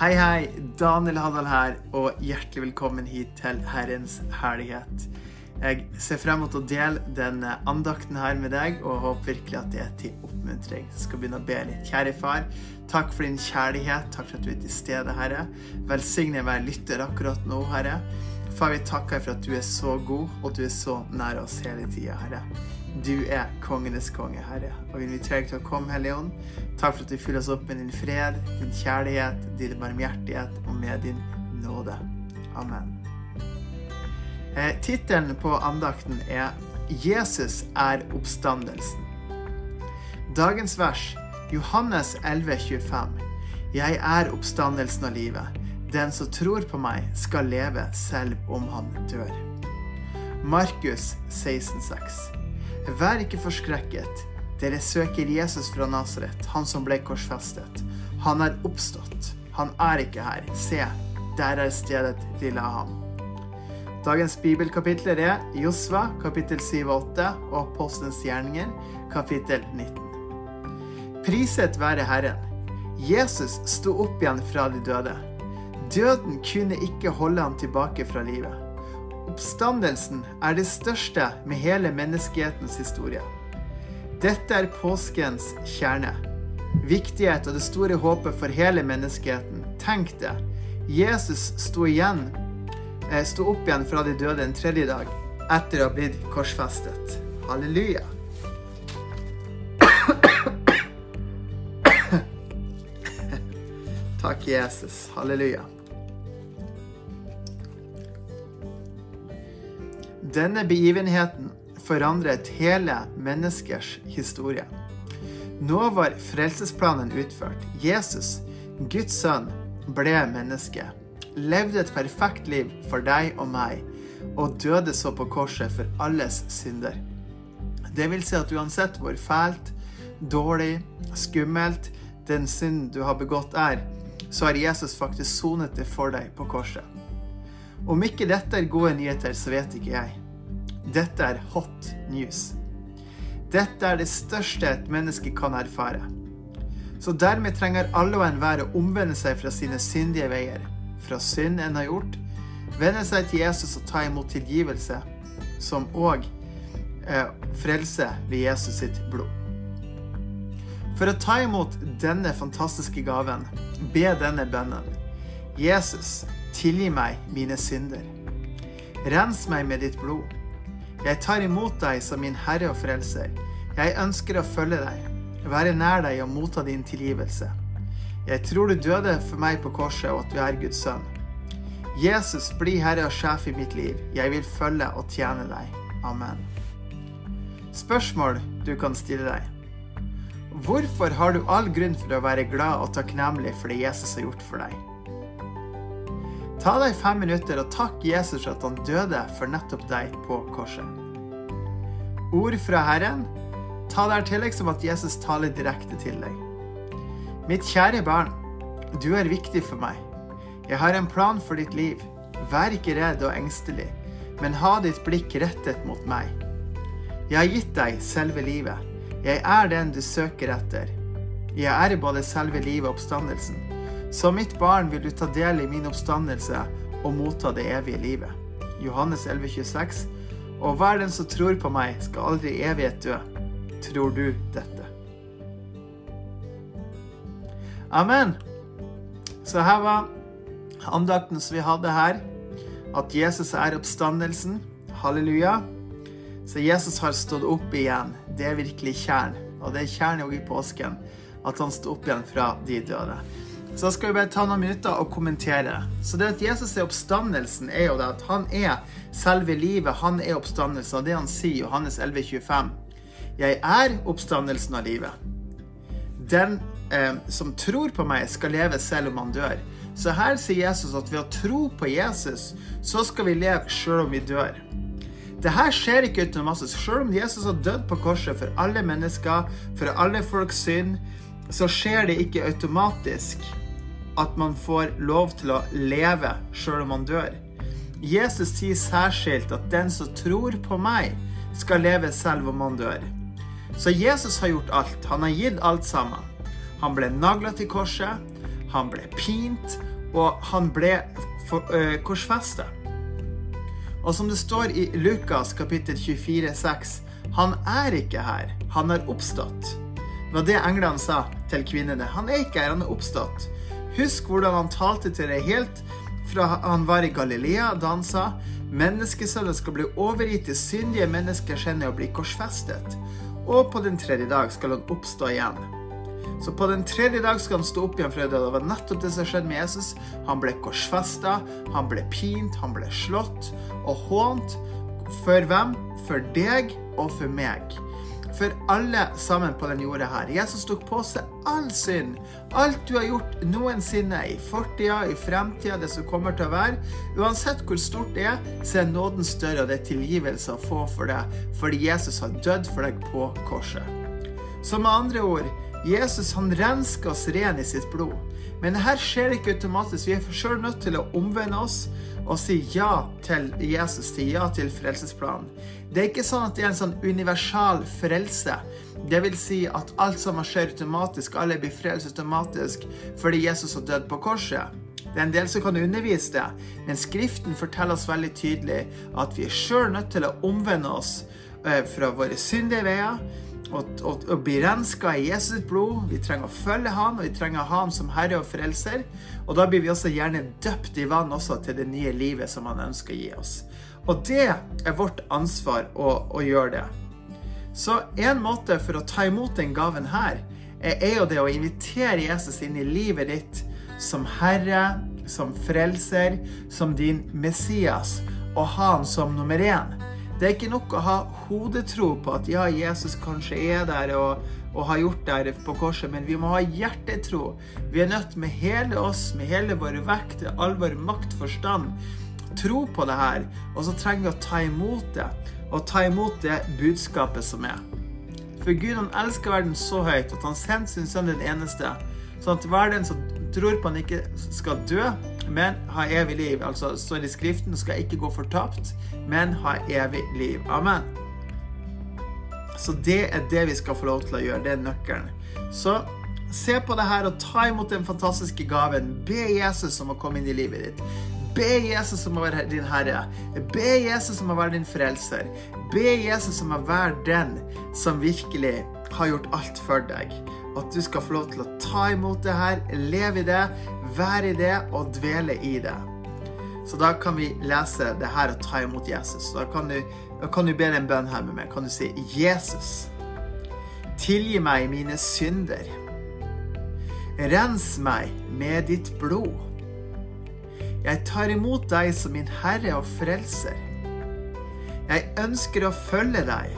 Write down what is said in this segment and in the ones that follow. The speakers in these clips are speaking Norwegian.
Hei, hei. Daniel Haddal her, og hjertelig velkommen hit til Herrens herlighet. Jeg ser frem mot å dele denne andakten her med deg, og håper virkelig at det er til oppmuntring. Jeg skal begynne å be litt. Kjære far, takk for din kjærlighet. Takk for at du er til stede, Herre. Velsigne hver lytter akkurat nå, Herre. Far, vi takker for at du er så god, og du er så nær oss hele tida, Herre. Du er kongenes konge, Herre, og vi inviterer deg til å komme, Hellige Ånd. Takk for at du fyller oss opp med din fred, din kjærlighet, din barmhjertighet og med din nåde. Amen. Eh, Tittelen på andakten er 'Jesus er oppstandelsen'. Dagens vers, Johannes 11, 25. Jeg er oppstandelsen av livet. Den som tror på meg, skal leve selv om han dør. Markus 16, 16,6. Vær ikke forskrekket. Dere søker Jesus fra Nasaret, han som ble korsfestet. Han er oppstått. Han er ikke her. Se, der er stedet de la ham. Dagens bibelkapitler er Josva kapittel 7 og 8 og Apostelens gjerninger kapittel 19. Priset være Herren. Jesus sto opp igjen fra de døde. Døden kunne ikke holde ham tilbake fra livet. Oppstandelsen er det største med hele menneskehetens historie. Dette er påskens kjerne. Viktighet og det store håpet for hele menneskeheten. Tenk det. Jesus sto igjen eh, sto opp igjen fra de døde en tredje dag etter å ha blitt korsfestet. Halleluja. Takk, Jesus. Halleluja. Denne begivenheten forandret hele menneskers historie. Nå var frelsesplanen utført. Jesus, Guds sønn, ble menneske, levde et perfekt liv for deg og meg, og døde så på korset for alles synder. Det vil si at uansett hvor fælt, dårlig, skummelt den synd du har begått er, så har Jesus faktisk sonet det for deg på korset. Om ikke dette er gode nyheter, så vet ikke jeg. Dette er hot news. Dette er det største et menneske kan erfare. Så dermed trenger alle og enhver å omvende seg fra sine syndige veier, fra synd en har gjort, vende seg til Jesus og ta imot tilgivelse, som òg eh, frelse ved Jesus sitt blod. For å ta imot denne fantastiske gaven, be denne bønnen. Jesus, tilgi meg mine synder. Rens meg med ditt blod. Jeg tar imot deg som min Herre og Frelser. Jeg ønsker å følge deg, være nær deg og motta din tilgivelse. Jeg tror du døde for meg på korset, og at du er Guds sønn. Jesus, bli Herre og sjef i mitt liv. Jeg vil følge og tjene deg. Amen. Spørsmål du kan stille deg. Hvorfor har du all grunn for å være glad og takknemlig for det Jesus har gjort for deg? Ta deg fem minutter og takk Jesus for at han døde for nettopp deg på korset. Ord fra Herren. Ta deg til deg som at Jesus taler direkte til deg. Mitt kjære barn, du er viktig for meg. Jeg har en plan for ditt liv. Vær ikke redd og engstelig, men ha ditt blikk rettet mot meg. Jeg har gitt deg selve livet. Jeg er den du søker etter. Jeg er både selve livet og oppstandelsen. Som mitt barn vil du ta del i min oppstandelse og motta det evige livet. Johannes 11, 26. Og hver den som tror på meg, skal aldri i evighet dø. Tror du dette? Amen. Så her var andakten som vi hadde her. At Jesus er oppstandelsen. Halleluja. Så Jesus har stått opp igjen. Det er virkelig kjern. Og det er kjern òg i påsken. At han sto opp igjen fra de døde. Så da skal vi bare ta noen minutter og kommentere. Så det at Jesus er oppstandelsen, er jo det at han er selve livet. Han er oppstandelsen. Og det han sier, Johannes 11, 25. Jeg er oppstandelsen av livet. Den eh, som tror på meg, skal leve selv om han dør. Så her sier Jesus at ved å tro på Jesus, så skal vi leve selv om vi dør. Det her skjer ikke automatisk. Selv om Jesus har dødd på korset for alle mennesker, for alle folks synd, så skjer det ikke automatisk at man får lov til å leve selv om man dør. Jesus sier særskilt at den som tror på meg, skal leve selv om han dør. Så Jesus har gjort alt. Han har gitt alt sammen. Han ble nagla til korset, han ble pint, og han ble uh, korsfesta. Og som det står i Lukas kapittel 24, 6, han er ikke her, han er oppstått. Det var det englene sa til kvinnene. Han er ikke her, han er oppstått. Husk hvordan han talte til deg helt fra han var i Galilea, da han sa menneskesønnen skal bli overgitt til syndige menneskers hender og bli korsfestet. Og på den tredje dag skal han oppstå igjen. Så på den tredje dag skal han stå opp igjen det. Det var nettopp det som skjedde med Jesus. Han ble korsfesta, han ble pint, han ble slått og hånt. For hvem? For deg og for meg for alle sammen på den jorda her. Jesus tok på seg all synd. Alt du har gjort noensinne, i fortida, i fremtida, det som kommer til å være. Uansett hvor stort det er, så er nåden større, og det er tilgivelse å få for deg, fordi Jesus har dødd for deg på korset. Så med andre ord, Jesus han rensker oss ren i sitt blod. Men dette skjer ikke automatisk. Vi er sjøl nødt til å omvende oss og si ja til Jesus, si ja til frelsesplanen. Det er ikke sånn at det er en sånn universal frelse. Det vil si at alt som skjer automatisk, alle blir frelst automatisk fordi Jesus har dødd på korset. Det er en del som kan undervise det, men Skriften forteller oss veldig tydelig at vi er sjøl nødt til å omvende oss eh, fra våre syndige veier og bli renska i Jesus blod. Vi trenger å følge han, og vi trenger å ha han som herre og frelser. Og da blir vi også gjerne døpt i vann også til det nye livet som han ønsker å gi oss. Og det er vårt ansvar å, å gjøre det. Så en måte for å ta imot den gaven her, er jo det å invitere Jesus inn i livet ditt som herre, som frelser, som din Messias, og ha han som nummer én. Det er ikke nok å ha hodetro på at ja, Jesus kanskje er der og, og har gjort det på korset, men vi må ha hjertetro. Vi er nødt med hele oss, med hele vår vekt, all vår makt, forstand, tro på det her. Og så trenger vi å ta imot det, og ta imot det budskapet som er. For Gud han elsker verden så høyt at han sendte sin sønn den eneste, sånn at hver den som tror på han ikke skal dø, men ha evig liv. Altså står i Skriften skal ikke gå fortapt, men ha evig liv. Amen. Så det er det vi skal få lov til å gjøre. Det er nøkkelen. Så se på det her og ta imot den fantastiske gaven. Be Jesus om å komme inn i livet ditt. Be Jesus om å være din herre. Be Jesus om å være din frelser. Be Jesus om å være den som virkelig har gjort alt for deg. At du skal få lov til å ta imot det her, leve i det, være i det og dvele i det. Så da kan vi lese det her og ta imot Jesus. Da kan du, da kan du be en bønn her med meg. Kan du si Jesus, tilgi meg mine synder. Rens meg med ditt blod. Jeg tar imot deg som min Herre og Frelser. Jeg ønsker å følge deg,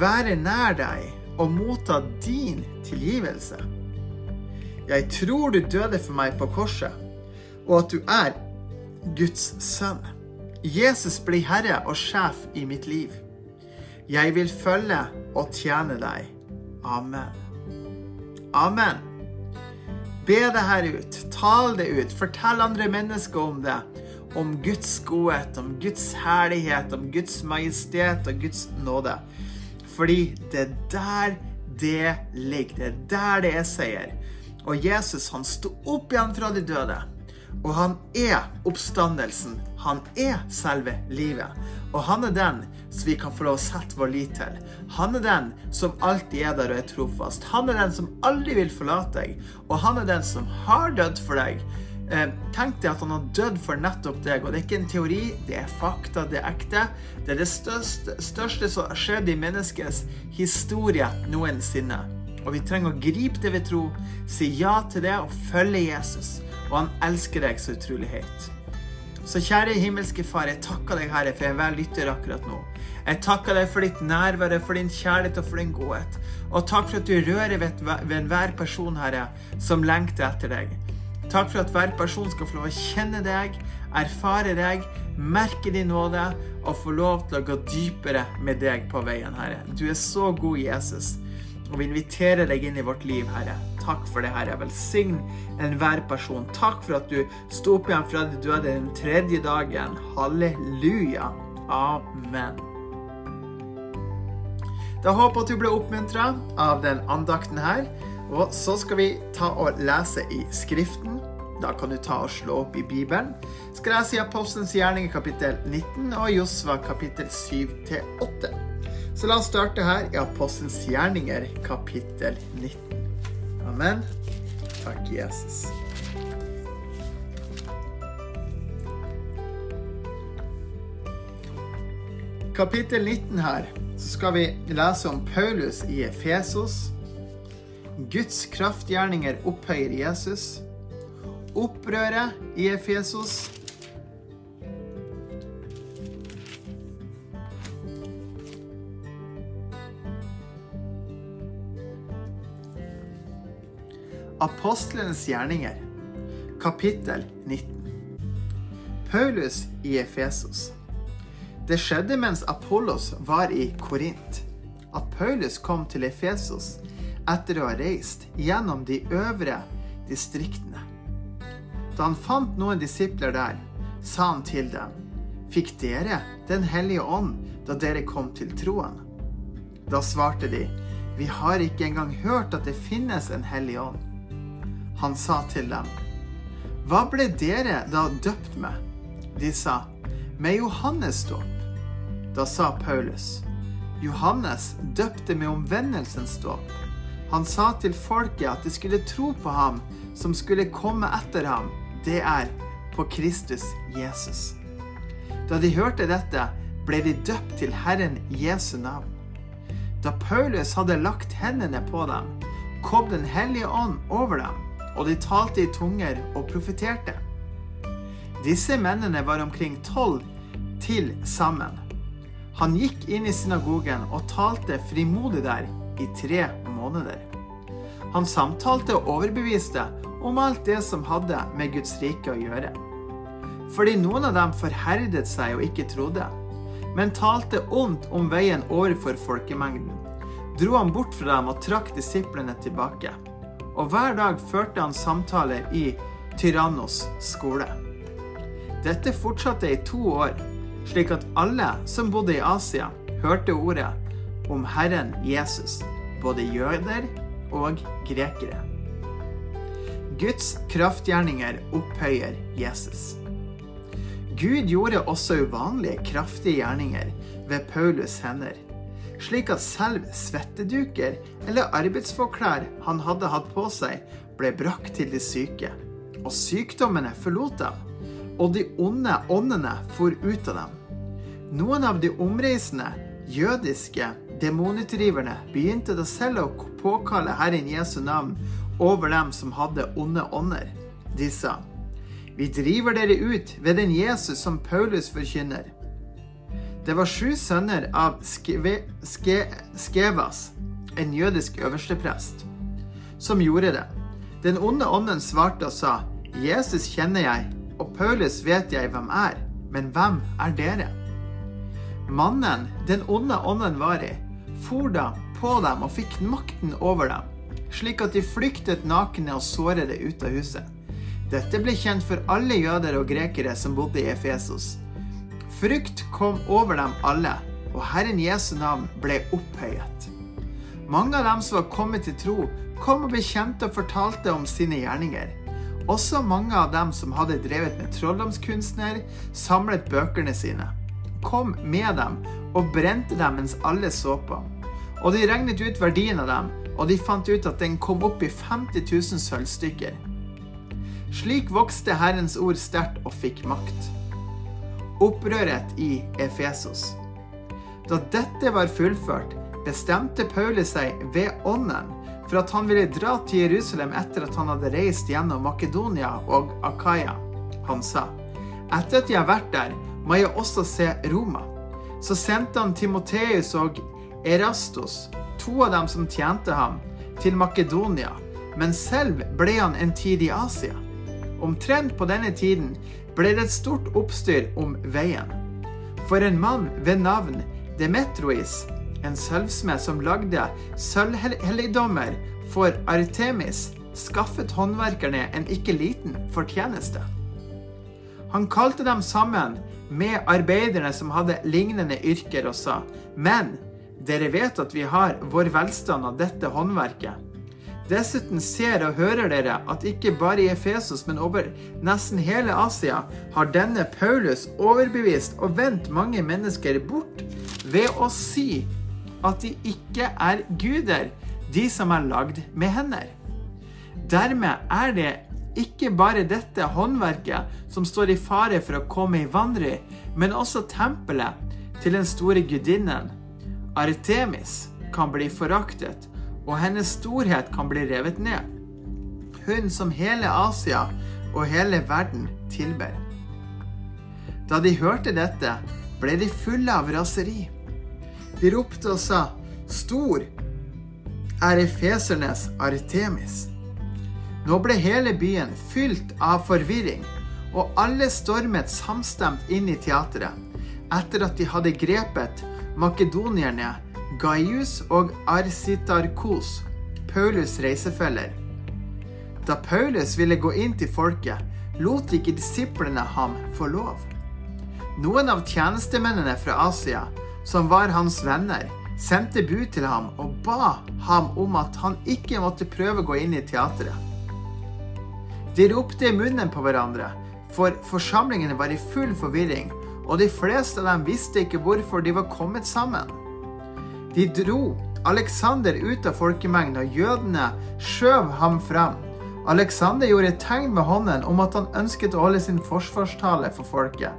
være nær deg og motta din tilgivelse. Jeg tror du døde for meg på korset, og at du er Guds sønn. Jesus blir herre og sjef i mitt liv. Jeg vil følge og tjene deg. Amen. Amen. Be det her ut. Tal det ut. Fortell andre mennesker om det. Om Guds godhet, om Guds herlighet, om Guds majestet og Guds nåde. Fordi det er der det ligger. Det er der det er seier. Og Jesus han sto opp igjen fra de døde. Og han er oppstandelsen. Han er selve livet. Og han er den som vi kan få lov å sette vår lit til. Han er den som alltid er der og er trofast. Han er den som aldri vil forlate deg. Og han er den som har dødd for deg. Eh, tenk deg at han har dødd for nettopp deg. Og det er ikke en teori, det er fakta, det er ekte. Det er det største, største som har skjedd i menneskets historie noensinne. Og vi trenger å gripe det vi tror, si ja til det og følge Jesus. Og han elsker deg så utrolig høyt. Så kjære himmelske Far, jeg takker deg, Herre, for jeg enhver lytter akkurat nå. Jeg takker deg for ditt nærvær, for din kjærlighet og for din godhet. Og takk for at du rører ved enhver person, Herre, som lengter etter deg. Takk for at hver person skal få lov å kjenne deg, erfare deg, merke din nåde og få lov til å gå dypere med deg på veien, Herre. Du er så god, Jesus. Og vi inviterer deg inn i vårt liv, Herre. Takk for det, Herre. Velsign enhver person. Takk for at du sto opp igjen fra de døde den tredje dagen. Halleluja. Amen. Da håper jeg at du ble oppmuntra av den andakten her. Og så skal vi ta og lese i Skriften. Da kan du ta og slå opp i Bibelen. Skal jeg si Apostelens gjerninger kapittel 19 og Josva kapittel 7-8. Så la oss starte her i Apostelens gjerninger kapittel 19. Amen. Takk, Jesus. Kapittel 19 her, så skal vi lese om Paulus i Efesos. Guds kraftgjerninger opphøyer Jesus. Opprøret i Efesos. Apostlenes gjerninger, kapittel 19. Paulus i Efesos. Det skjedde mens Apollos var i Korint, at Paulus kom til Efesos etter å ha reist gjennom de øvre distriktene. Da han fant noen disipler der, sa han til dem, Fikk dere Den hellige ånd da dere kom til troen? Da svarte de, Vi har ikke engang hørt at det finnes en hellig ånd. Han sa til dem, Hva ble dere da døpt med? De sa, Med Johannes dåp. Da sa Paulus, Johannes døpte med omvendelsens dåp. Han sa til folket at de skulle tro på ham som skulle komme etter ham. Det er på Kristus Jesus. Da de hørte dette, ble de døpt til Herren Jesu navn. Da Paulus hadde lagt hendene på dem, kom Den hellige ånd over dem, og de talte i tunger og profeterte. Disse mennene var omkring tolv til sammen. Han gikk inn i synagogen og talte frimodig der i tre måneder. Han samtalte og overbeviste om alt det som hadde med Guds rike å gjøre. Fordi noen av dem forherdet seg og ikke trodde, men talte ondt om veien overfor folkemengden, dro han bort fra dem og trakk disiplene tilbake. Og hver dag førte han samtaler i Tyrannos skole. Dette fortsatte i to år, slik at alle som bodde i Asia, hørte ordet om Herren Jesus, både jøder og grekere. Guds kraftgjerninger opphøyer Jesus. Gud gjorde også uvanlige, kraftige gjerninger ved Paulus' hender, slik at selv svetteduker eller arbeidsforklær han hadde hatt på seg, ble brakt til de syke, og sykdommene forlot dem, og de onde åndene for ut av dem. Noen av de omreisende jødiske demonutdriverne begynte da selv å påkalle Herren Jesu navn over dem som hadde onde ånder. De sa, Vi driver dere ut ved den Jesus som Paulus forkynner. Det var sju sønner av Skeve, Ske, Skevas, en jødisk øversteprest, som gjorde det. Den onde ånden svarte og sa, Jesus kjenner jeg, og Paulus vet jeg hvem er, men hvem er dere? Mannen den onde ånden var i, for da på dem og fikk makten over dem, slik at de flyktet nakne og sårede ut av huset. Dette ble kjent for alle jøder og grekere som bodde i Efesos. Frykt kom over dem alle, og Herren Jesu navn ble opphøyet. Mange av dem som var kommet til tro, kom og bekjente og fortalte om sine gjerninger. Også mange av dem som hadde drevet med trolldomskunstner, samlet bøkene sine, kom med dem og brente dem mens alle så på. Og de regnet ut verdien av dem, og de fant ut at den kom opp i 50 000 sølvstykker. Slik vokste Herrens ord sterkt og fikk makt. Opprøret i Efesos. Da dette var fullført, bestemte Paulus seg ved ånden for at han ville dra til Jerusalem etter at han hadde reist gjennom Makedonia og Akaya. Han sa, etter at jeg har vært der, må jeg også se Roma. Så sendte han Timoteus og Erastos, to av dem som tjente ham, til Makedonia, men selv ble han en tid i Asia. Omtrent på denne tiden ble det et stort oppstyr om veien. For en mann ved navn Demetrois, en sølvsmed som lagde sølvhelligdommer for Artemis, skaffet håndverkerne en ikke liten fortjeneste. Han kalte dem sammen med arbeiderne som hadde lignende yrker, og sa, Men dere vet at vi har vår velstand av dette håndverket. Dessuten ser og hører dere at ikke bare i Efesos, men over nesten hele Asia har denne Paulus overbevist og vendt mange mennesker bort ved å si at de ikke er guder, de som er lagd med hender. Dermed er det ikke bare dette håndverket som står i fare for å komme i vanry, men også tempelet til den store gudinnen, Artemis, kan bli foraktet og hennes storhet kan bli revet ned. Hun som hele Asia og hele verden tilber. Da de hørte dette, ble de fulle av raseri. De ropte og sa, Stor er efesernes Artemis. Nå ble hele byen fylt av forvirring, og alle stormet samstemt inn i teatret, etter at de hadde grepet makedonierne Gaius og Arsitarkos, Paulus' reisefeller. Da Paulus ville gå inn til folket, lot ikke disiplene ham få lov. Noen av tjenestemennene fra Asia, som var hans venner, sendte bud til ham og ba ham om at han ikke måtte prøve å gå inn i teatret. De ropte i munnen på hverandre, for forsamlingene var i full forvirring, og de fleste av dem visste ikke hvorfor de var kommet sammen. De dro Aleksander ut av folkemengden, og jødene skjøv ham fram. Aleksander gjorde et tegn med hånden om at han ønsket å holde sin forsvarstale for folket.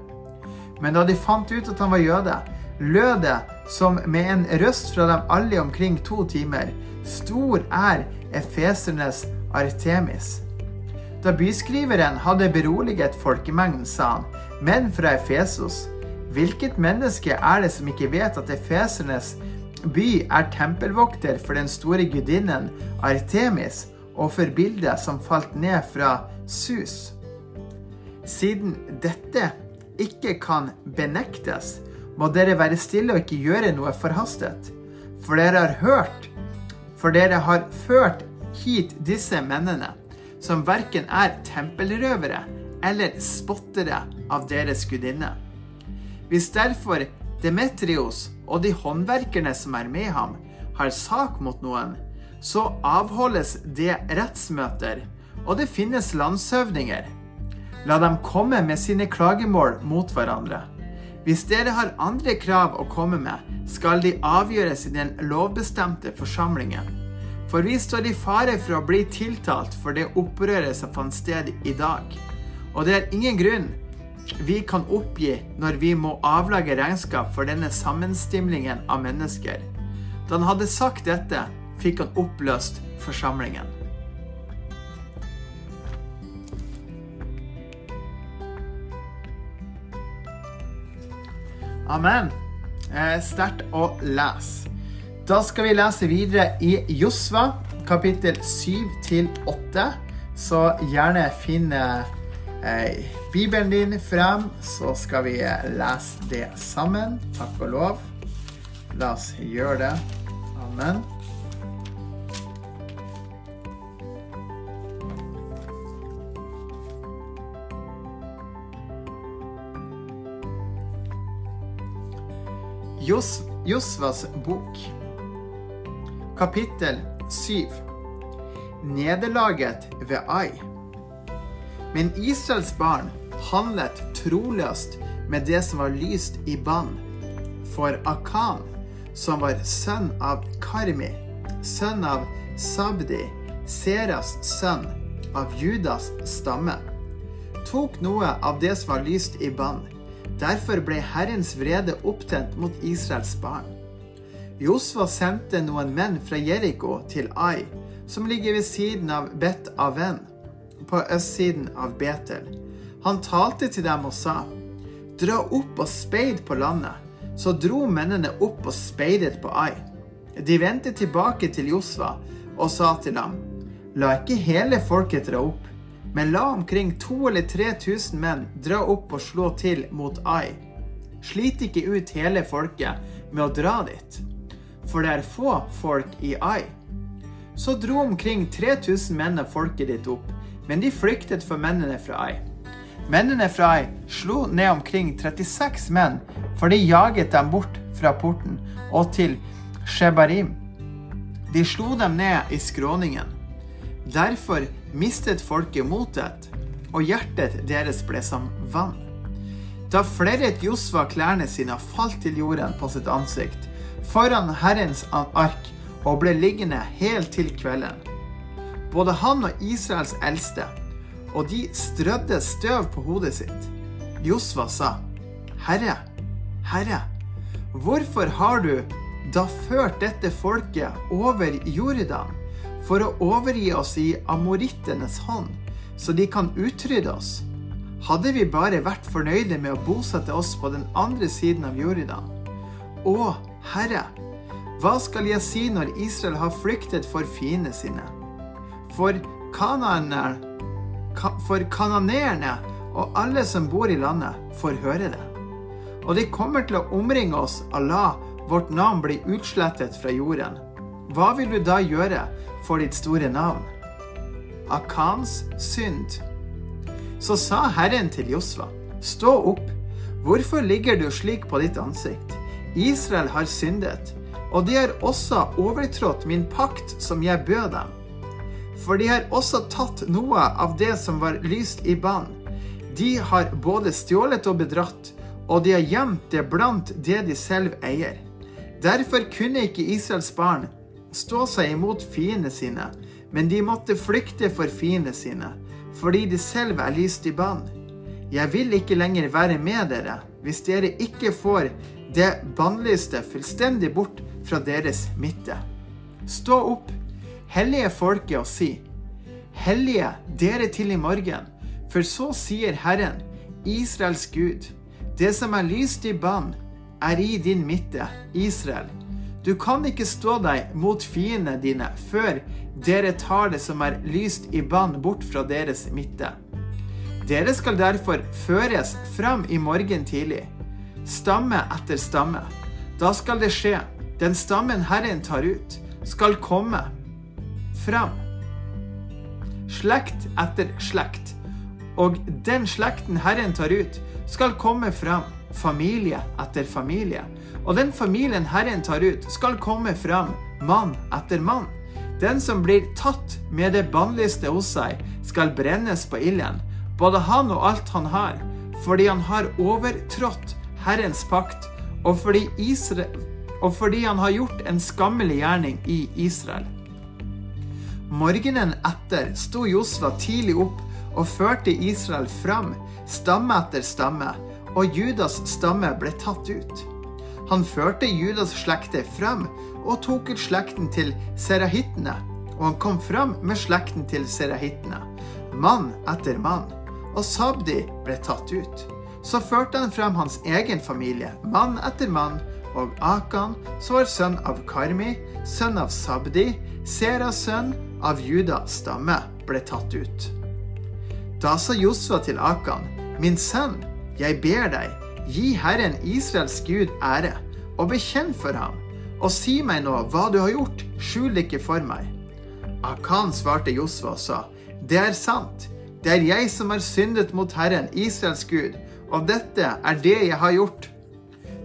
Men da de fant ut at han var jøde, lød det som med en røst fra dem alle omkring to timer. Stor er efesernes Artemis. Da byskriveren hadde beroliget folkemengden, sa han, men fra Efesos, hvilket menneske er det som ikke vet at efesernes by er tempelvokter for den store gudinnen Artemis og for bildet som falt ned fra Sus. Siden dette ikke kan benektes, må dere være stille og ikke gjøre noe forhastet. For dere har hørt, for dere har ført hit disse mennene, som verken er tempelrøvere eller spottere av deres gudinne. Hvis derfor Demetrios og de håndverkerne som er med ham, har sak mot noen, så avholdes det rettsmøter, og det finnes landshøvdinger. La dem komme med sine klagemål mot hverandre. Hvis dere har andre krav å komme med, skal de avgjøres i den lovbestemte forsamlingen. For vi står i fare for å bli tiltalt for det opprøret som fant sted i dag. Og det er ingen grunn vi kan oppgi når vi må avlage regnskap for denne sammenstimlingen av mennesker. Da han hadde sagt dette, fikk han oppløst forsamlingen. Amen. Eh, sterkt å lese. Da skal vi lese videre i Josva, kapittel 7 til 8. Så gjerne finn eh, Bibelen din frem, så skal vi lese det sammen. Takk og lov. La oss gjøre det. Amen. Jos Josvas bok, kapittel 7. Nederlaget ved Ai. Men Israels barn handlet troløst med det som var lyst i bann. For Akan, som var sønn av Karmi, sønn av Sabdi, Seras sønn av Judas stamme, tok noe av det som var lyst i bann. Derfor ble Herrens vrede opptent mot Israels barn. Josva sendte noen menn fra Jeriko til Ai, som ligger ved siden av Bet Aven på østsiden av Betel. Han talte til dem og sa, Dra opp og speid på landet. Så dro mennene opp og speidet på Ai. De vendte tilbake til Josva og sa til ham, La ikke hele folket dra opp, men la omkring 2000 eller 3000 menn dra opp og slå til mot Ai. Slit ikke ut hele folket med å dra dit, for det er få folk i Ai. Så dro omkring 3000 menn av folket ditt opp, men de flyktet for mennene fra Ai. Mennene fra Ai slo ned omkring 36 menn, for de jaget dem bort fra porten og til Shebarim. De slo dem ned i skråningen. Derfor mistet folket motet, og hjertet deres ble som vann. Da flerret Josva klærne sine og falt til jorden på sitt ansikt foran Herrens ark og ble liggende helt til kvelden. Både han og Israels eldste, og de strødde støv på hodet sitt. Josva sa, Herre, Herre, hvorfor har du da ført dette folket over Jordan for å overgi oss i amorittenes hånd, så de kan utrydde oss? Hadde vi bare vært fornøyde med å bosette oss på den andre siden av Jordan? Å, Herre, hva skal jeg si når Israel har flyktet for fiendene sine? For kananeerne og alle som bor i landet, får høre det. Og de kommer til å omringe oss la vårt navn bli utslettet fra jorden. Hva vil du da gjøre for ditt store navn? Akans synd. Så sa Herren til Josva, stå opp, hvorfor ligger du slik på ditt ansikt? Israel har syndet, og de har også overtrådt min pakt som jeg bød dem. For de har også tatt noe av det som var lyst i bann. De har både stjålet og bedratt, og de har gjemt det blant det de selv eier. Derfor kunne ikke Israels barn stå seg imot fiendene sine, men de måtte flykte for fiendene sine, fordi de selv er lyst i bann. Jeg vil ikke lenger være med dere hvis dere ikke får det bannlyste fullstendig bort fra deres midte. Stå opp, hellige folket, og si:" Hellige dere til i morgen, for så sier Herren, Israels Gud, det som er lyst i bann, er i din midte, Israel. Du kan ikke stå deg mot fiendene dine før dere tar det som er lyst i bann, bort fra deres midte. Dere skal derfor føres fram i morgen tidlig, stamme etter stamme. Da skal det skje. Den stammen Herren tar ut, skal komme fram. Slekt etter slekt. Og den slekten Herren tar ut, skal komme fram, familie etter familie. Og den familien Herren tar ut, skal komme fram, mann etter mann. Den som blir tatt med det bannlyste hos seg, skal brennes på ilden, både han og alt han har, fordi han har overtrådt Herrens pakt, og fordi, Israel, og fordi han har gjort en skammelig gjerning i Israel. Morgenen etter sto Josva tidlig opp og førte Israel fram, stamme etter stamme, og Judas stamme ble tatt ut. Han førte Judas slekte frem og tok ut slekten til serahittene, og han kom frem med slekten til serahittene, mann etter mann, og Sabdi ble tatt ut. Så førte han frem hans egen familie, mann etter mann, og Akan, som var sønn av Karmi, sønn av Sabdi, Seras sønn av Judas stamme, ble tatt ut. Da sa Josva til Akan, min sønn, jeg ber deg, gi Herren Israels Gud ære, og bekjenn for ham, og si meg nå hva du har gjort, skjul ikke for meg. Akan svarte Josva og sa, det er sant, det er jeg som har syndet mot Herren, Israels Gud, og dette er det jeg har gjort.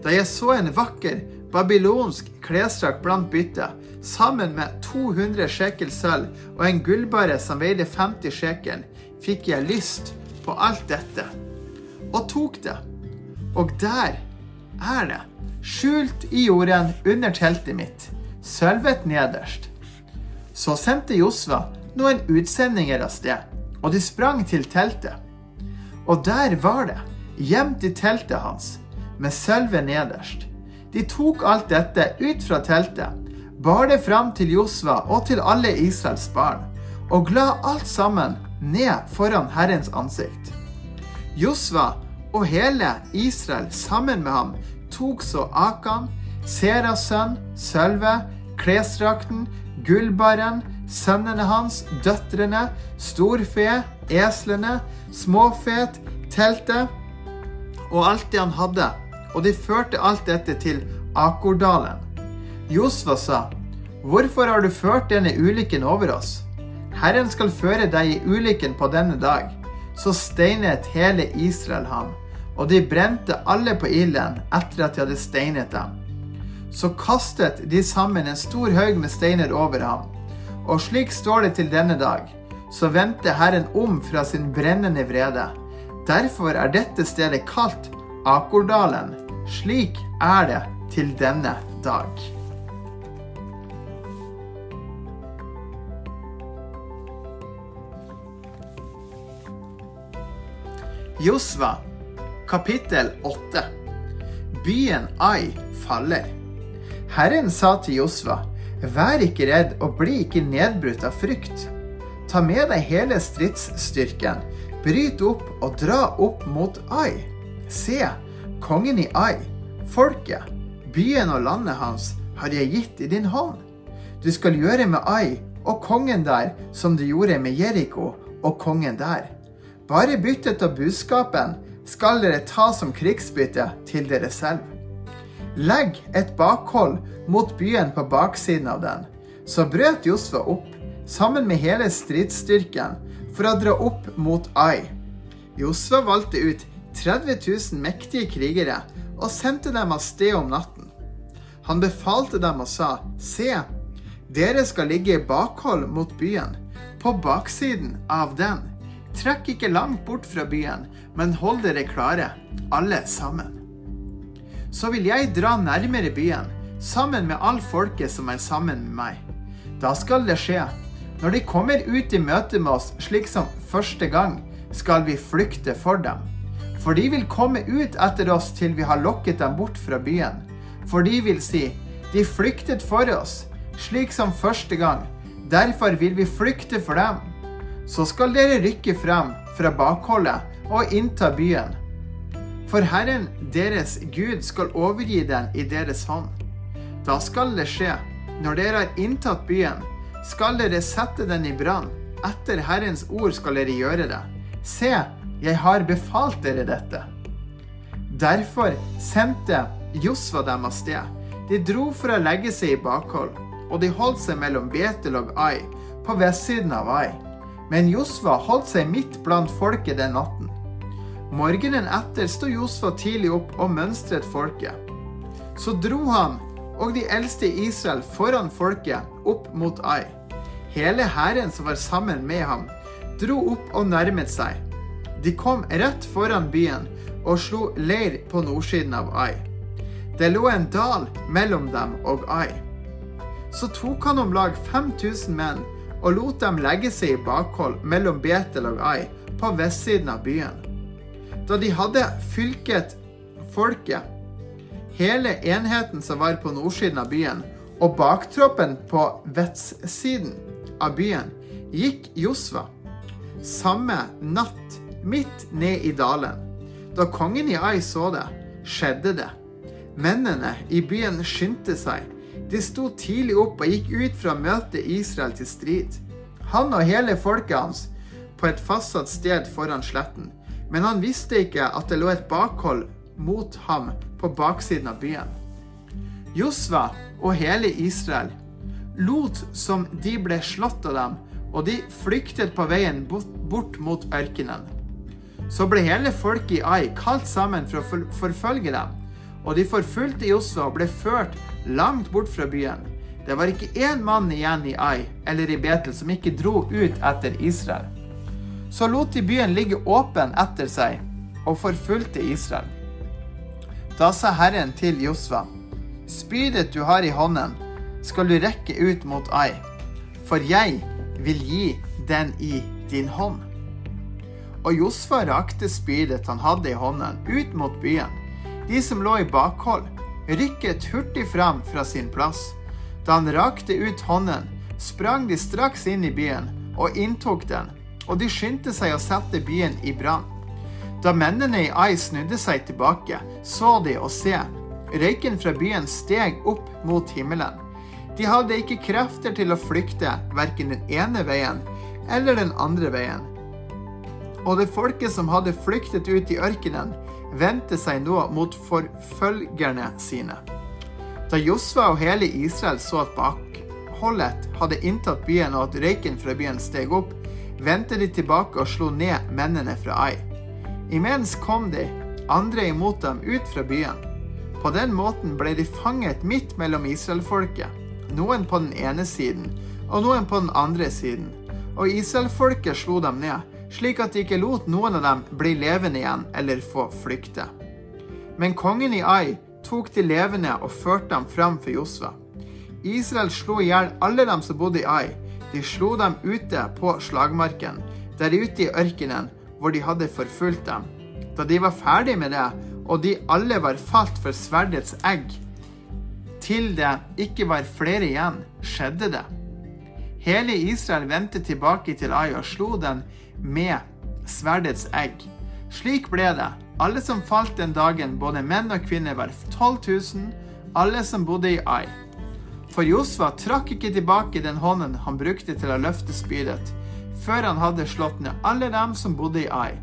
Da jeg så en vakker babylonsk klesdrakt blant byttet, sammen med 200 shekel sølv og en gullbare som veide 50 shekel, fikk jeg lyst på alt dette og tok det. Og der er det, skjult i jorden under teltet mitt, sølvet nederst. Så sendte Josva noen utsendinger av sted, og de sprang til teltet. Og der var det, gjemt i teltet hans, med sølvet nederst. De tok alt dette ut fra teltet, bar det fram til Josva og til alle Israels barn, og la alt sammen ned foran Herrens ansikt. Josva og hele Israel sammen med ham tok så Akan, Seras sønn, sølvet, klesdrakten, gullbaren, sønnene hans, døtrene, storfe, eslene, småfet, teltet og alt det han hadde, og de førte alt dette til Akordalen. Josva sa, Hvorfor har du ført denne ulykken over oss? Herren skal føre deg i ulykken på denne dag så steinet hele Israel ham, og de brente alle på ilden etter at de hadde steinet dem. Så kastet de sammen en stor haug med steiner over ham, og slik står det til denne dag. Så vendte Herren om fra sin brennende vrede. Derfor er dette stedet kalt Akordalen. Slik er det til denne dag. Josva, kapittel 8. Byen Ai faller. Herren sa til Josva, vær ikke redd og bli ikke nedbrutt av frykt. Ta med deg hele stridsstyrken, bryt opp og dra opp mot Ai. Se, kongen i Ai, folket, byen og landet hans har jeg gitt i din hånd. Du skal gjøre med Ai og kongen der som du gjorde med Jeriko og kongen der. Bare byttet av buskapen skal dere ta som krigsbytte til dere selv. Legg et bakhold mot byen på baksiden av den. Så brøt Josfa opp, sammen med hele stridsstyrken, for å dra opp mot Ai. Josfa valgte ut 30 000 mektige krigere og sendte dem av sted om natten. Han befalte dem og sa, Se, dere skal ligge i bakhold mot byen, på baksiden av den. Trekk ikke langt bort fra byen, men hold dere klare, alle sammen. Så vil jeg dra nærmere byen, sammen med all folket som er sammen med meg. Da skal det skje. Når de kommer ut i møte med oss slik som første gang, skal vi flykte for dem. For de vil komme ut etter oss til vi har lokket dem bort fra byen. For de vil si, de flyktet for oss, slik som første gang. Derfor vil vi flykte for dem så skal dere rykke frem fra bakholdet og innta byen. For Herren deres Gud skal overgi den i deres hånd. Da skal det skje, når dere har inntatt byen, skal dere sette den i brann. Etter Herrens ord skal dere gjøre det. Se, jeg har befalt dere dette. Derfor sendte Josva dem av sted. De dro for å legge seg i bakhold, og de holdt seg mellom Betel og Ai, på vestsiden av Ai. Men Josva holdt seg midt blant folket den natten. Morgenen etter sto Josva tidlig opp og mønstret folket. Så dro han og de eldste i Israel foran folket opp mot Ai. Hele hæren som var sammen med ham, dro opp og nærmet seg. De kom rett foran byen og slo leir på nordsiden av Ai. Det lå en dal mellom dem og Ai. Så tok han om lag 5000 menn og lot dem legge seg i bakhold mellom Betel og Ai på vestsiden av byen. Da de hadde fylket folket, hele enheten som var på nordsiden av byen, og baktroppen på vestsiden av byen, gikk Josva samme natt midt ned i dalen. Da kongen i Ai så det, skjedde det. Mennene i byen skyndte seg de sto tidlig opp og gikk ut fra å møte Israel til strid. Han og hele folket hans på et fastsatt sted foran sletten. Men han visste ikke at det lå et bakhold mot ham på baksiden av byen. Josva og hele Israel lot som de ble slått av dem, og de flyktet på veien bort mot ørkenen. Så ble hele folket i Ai kalt sammen for å forfølge dem, og de forfulgte Josva og ble ført langt bort fra byen. Det var ikke én mann igjen i Ai eller i Betel som ikke dro ut etter Israel. Så lot de byen ligge åpen etter seg og forfulgte Israel. Da sa Herren til Josva, spydet du har i hånden, skal du rekke ut mot Ai, for jeg vil gi den i din hånd. Og Josva rakte spydet han hadde i hånden, ut mot byen. De som lå i bakhold, rykket hurtig fram fra sin plass. Da han rakte ut hånden, sprang de straks inn i byen og inntok den, og de skyndte seg å sette byen i brann. Da mennene i Ai snudde seg tilbake, så de og se, røyken fra byen steg opp mot himmelen. De hadde ikke krefter til å flykte verken den ene veien eller den andre veien. Og det folket som hadde flyktet ut i ørkenen, vendte seg nå mot forfølgerne sine. Da Josva og hele Israel så at bakholdet hadde inntatt byen og at røyken fra byen steg opp, vendte de tilbake og slo ned mennene fra Ai. Imens kom de, andre imot dem, ut fra byen. På den måten ble de fanget midt mellom israelfolket, noen på den ene siden og noen på den andre siden. Og Israelfolket slo dem ned, slik at de ikke lot noen av dem bli levende igjen eller få flykte. Men kongen i Ai tok de levende og førte dem fram for Josva. Israel slo i hjel alle dem som bodde i Ai. De slo dem ute på slagmarken, der ute i ørkenen hvor de hadde forfulgt dem. Da de var ferdig med det, og de alle var falt for sverdets egg, til det ikke var flere igjen, skjedde det. Hele Israel vendte tilbake til Ai og slo den med sverdets egg. Slik ble det. Alle som falt den dagen, både menn og kvinner, var 12 000, alle som bodde i Ai. For Josva trakk ikke tilbake den hånden han brukte til å løfte spydet, før han hadde slått ned alle dem som bodde i Ai.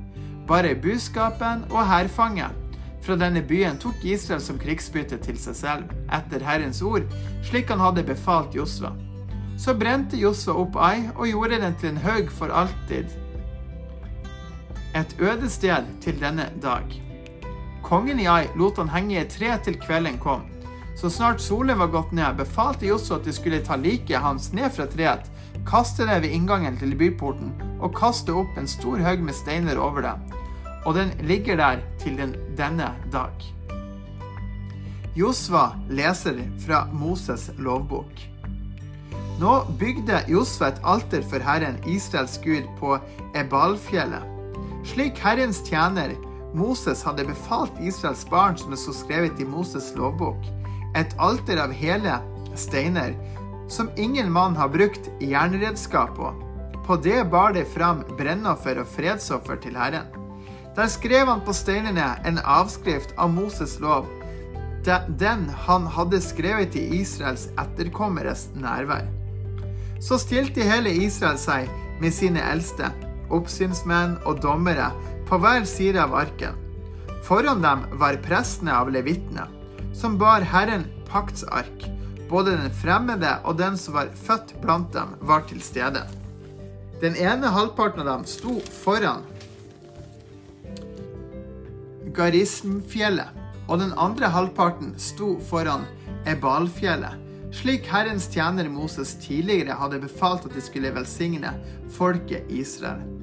Bare buskapen og hærfanget fra denne byen tok Israel som krigsbytte til seg selv, etter Herrens ord, slik han hadde befalt Josva. Så brente Josva opp Ai og gjorde den til en haug for alltid. Et øde sted til denne dag. Kongen i Ai lot han henge i tre til kvelden kom. Så snart solen var gått ned, befalte Josua at de skulle ta liket hans ned fra treet, kaste det ved inngangen til byporten og kaste opp en stor haug med steiner over det. Og den ligger der til den, denne dag. Josva leser fra Moses lovbok. Nå bygde Josva et alter for Herren, Israels Gud, på Ebalfjellet. Slik Herrens tjener Moses hadde befalt Israels barn, som det sto skrevet i Moses lovbok et alter av hele steiner, som ingen mann har brukt jernredskap på. På det bar de fram brennoffer og fredsoffer til Herren. Der skrev han på steinene en avskrift av Moses lov, den han hadde skrevet i Israels etterkommeres nærvær. Så stilte hele Israel seg med sine eldste, oppsynsmenn og dommere på hver side av arken. Foran dem var prestene av levitene som bar Herren paktsark. Både den fremmede og den som var født blant dem, var til stede. Den ene halvparten av dem sto foran Garismfjellet, og den andre halvparten sto foran Ebalfjellet, slik Herrens tjener Moses tidligere hadde befalt at de skulle velsigne folket Israel.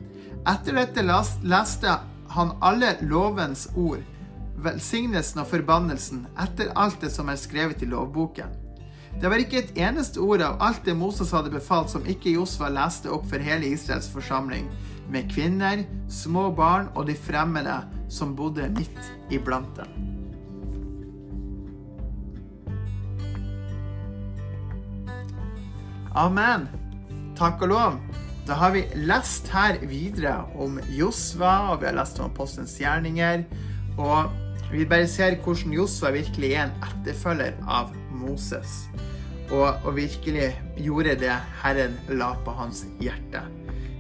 Etter dette leste han alle lovens ord velsignelsen og forbannelsen etter alt det som er skrevet i lovboken. Det var ikke et eneste ord av alt det Moses hadde befalt som ikke Josfa leste opp for hele Israels forsamling, med kvinner, små barn og de fremmede som bodde midt iblant dem. Amen. Takk og lov. Da har vi lest her videre om Josva, og vi har lest om apostelens gjerninger. Og vi bare ser hvordan Josva virkelig er en etterfølger av Moses. Og, og, virkelig gjorde det Herren la på hans hjerte.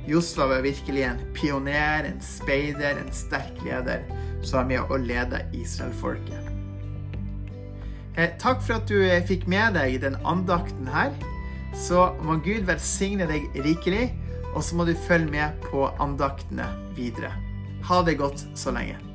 Josva var virkelig en pioner, en speider, en sterk leder som var med å lede Israelfolket. Eh, takk for at du eh, fikk med deg den andakten her. Så må Gud velsigne deg rikelig, og så må du følge med på andaktene videre. Ha det godt så lenge.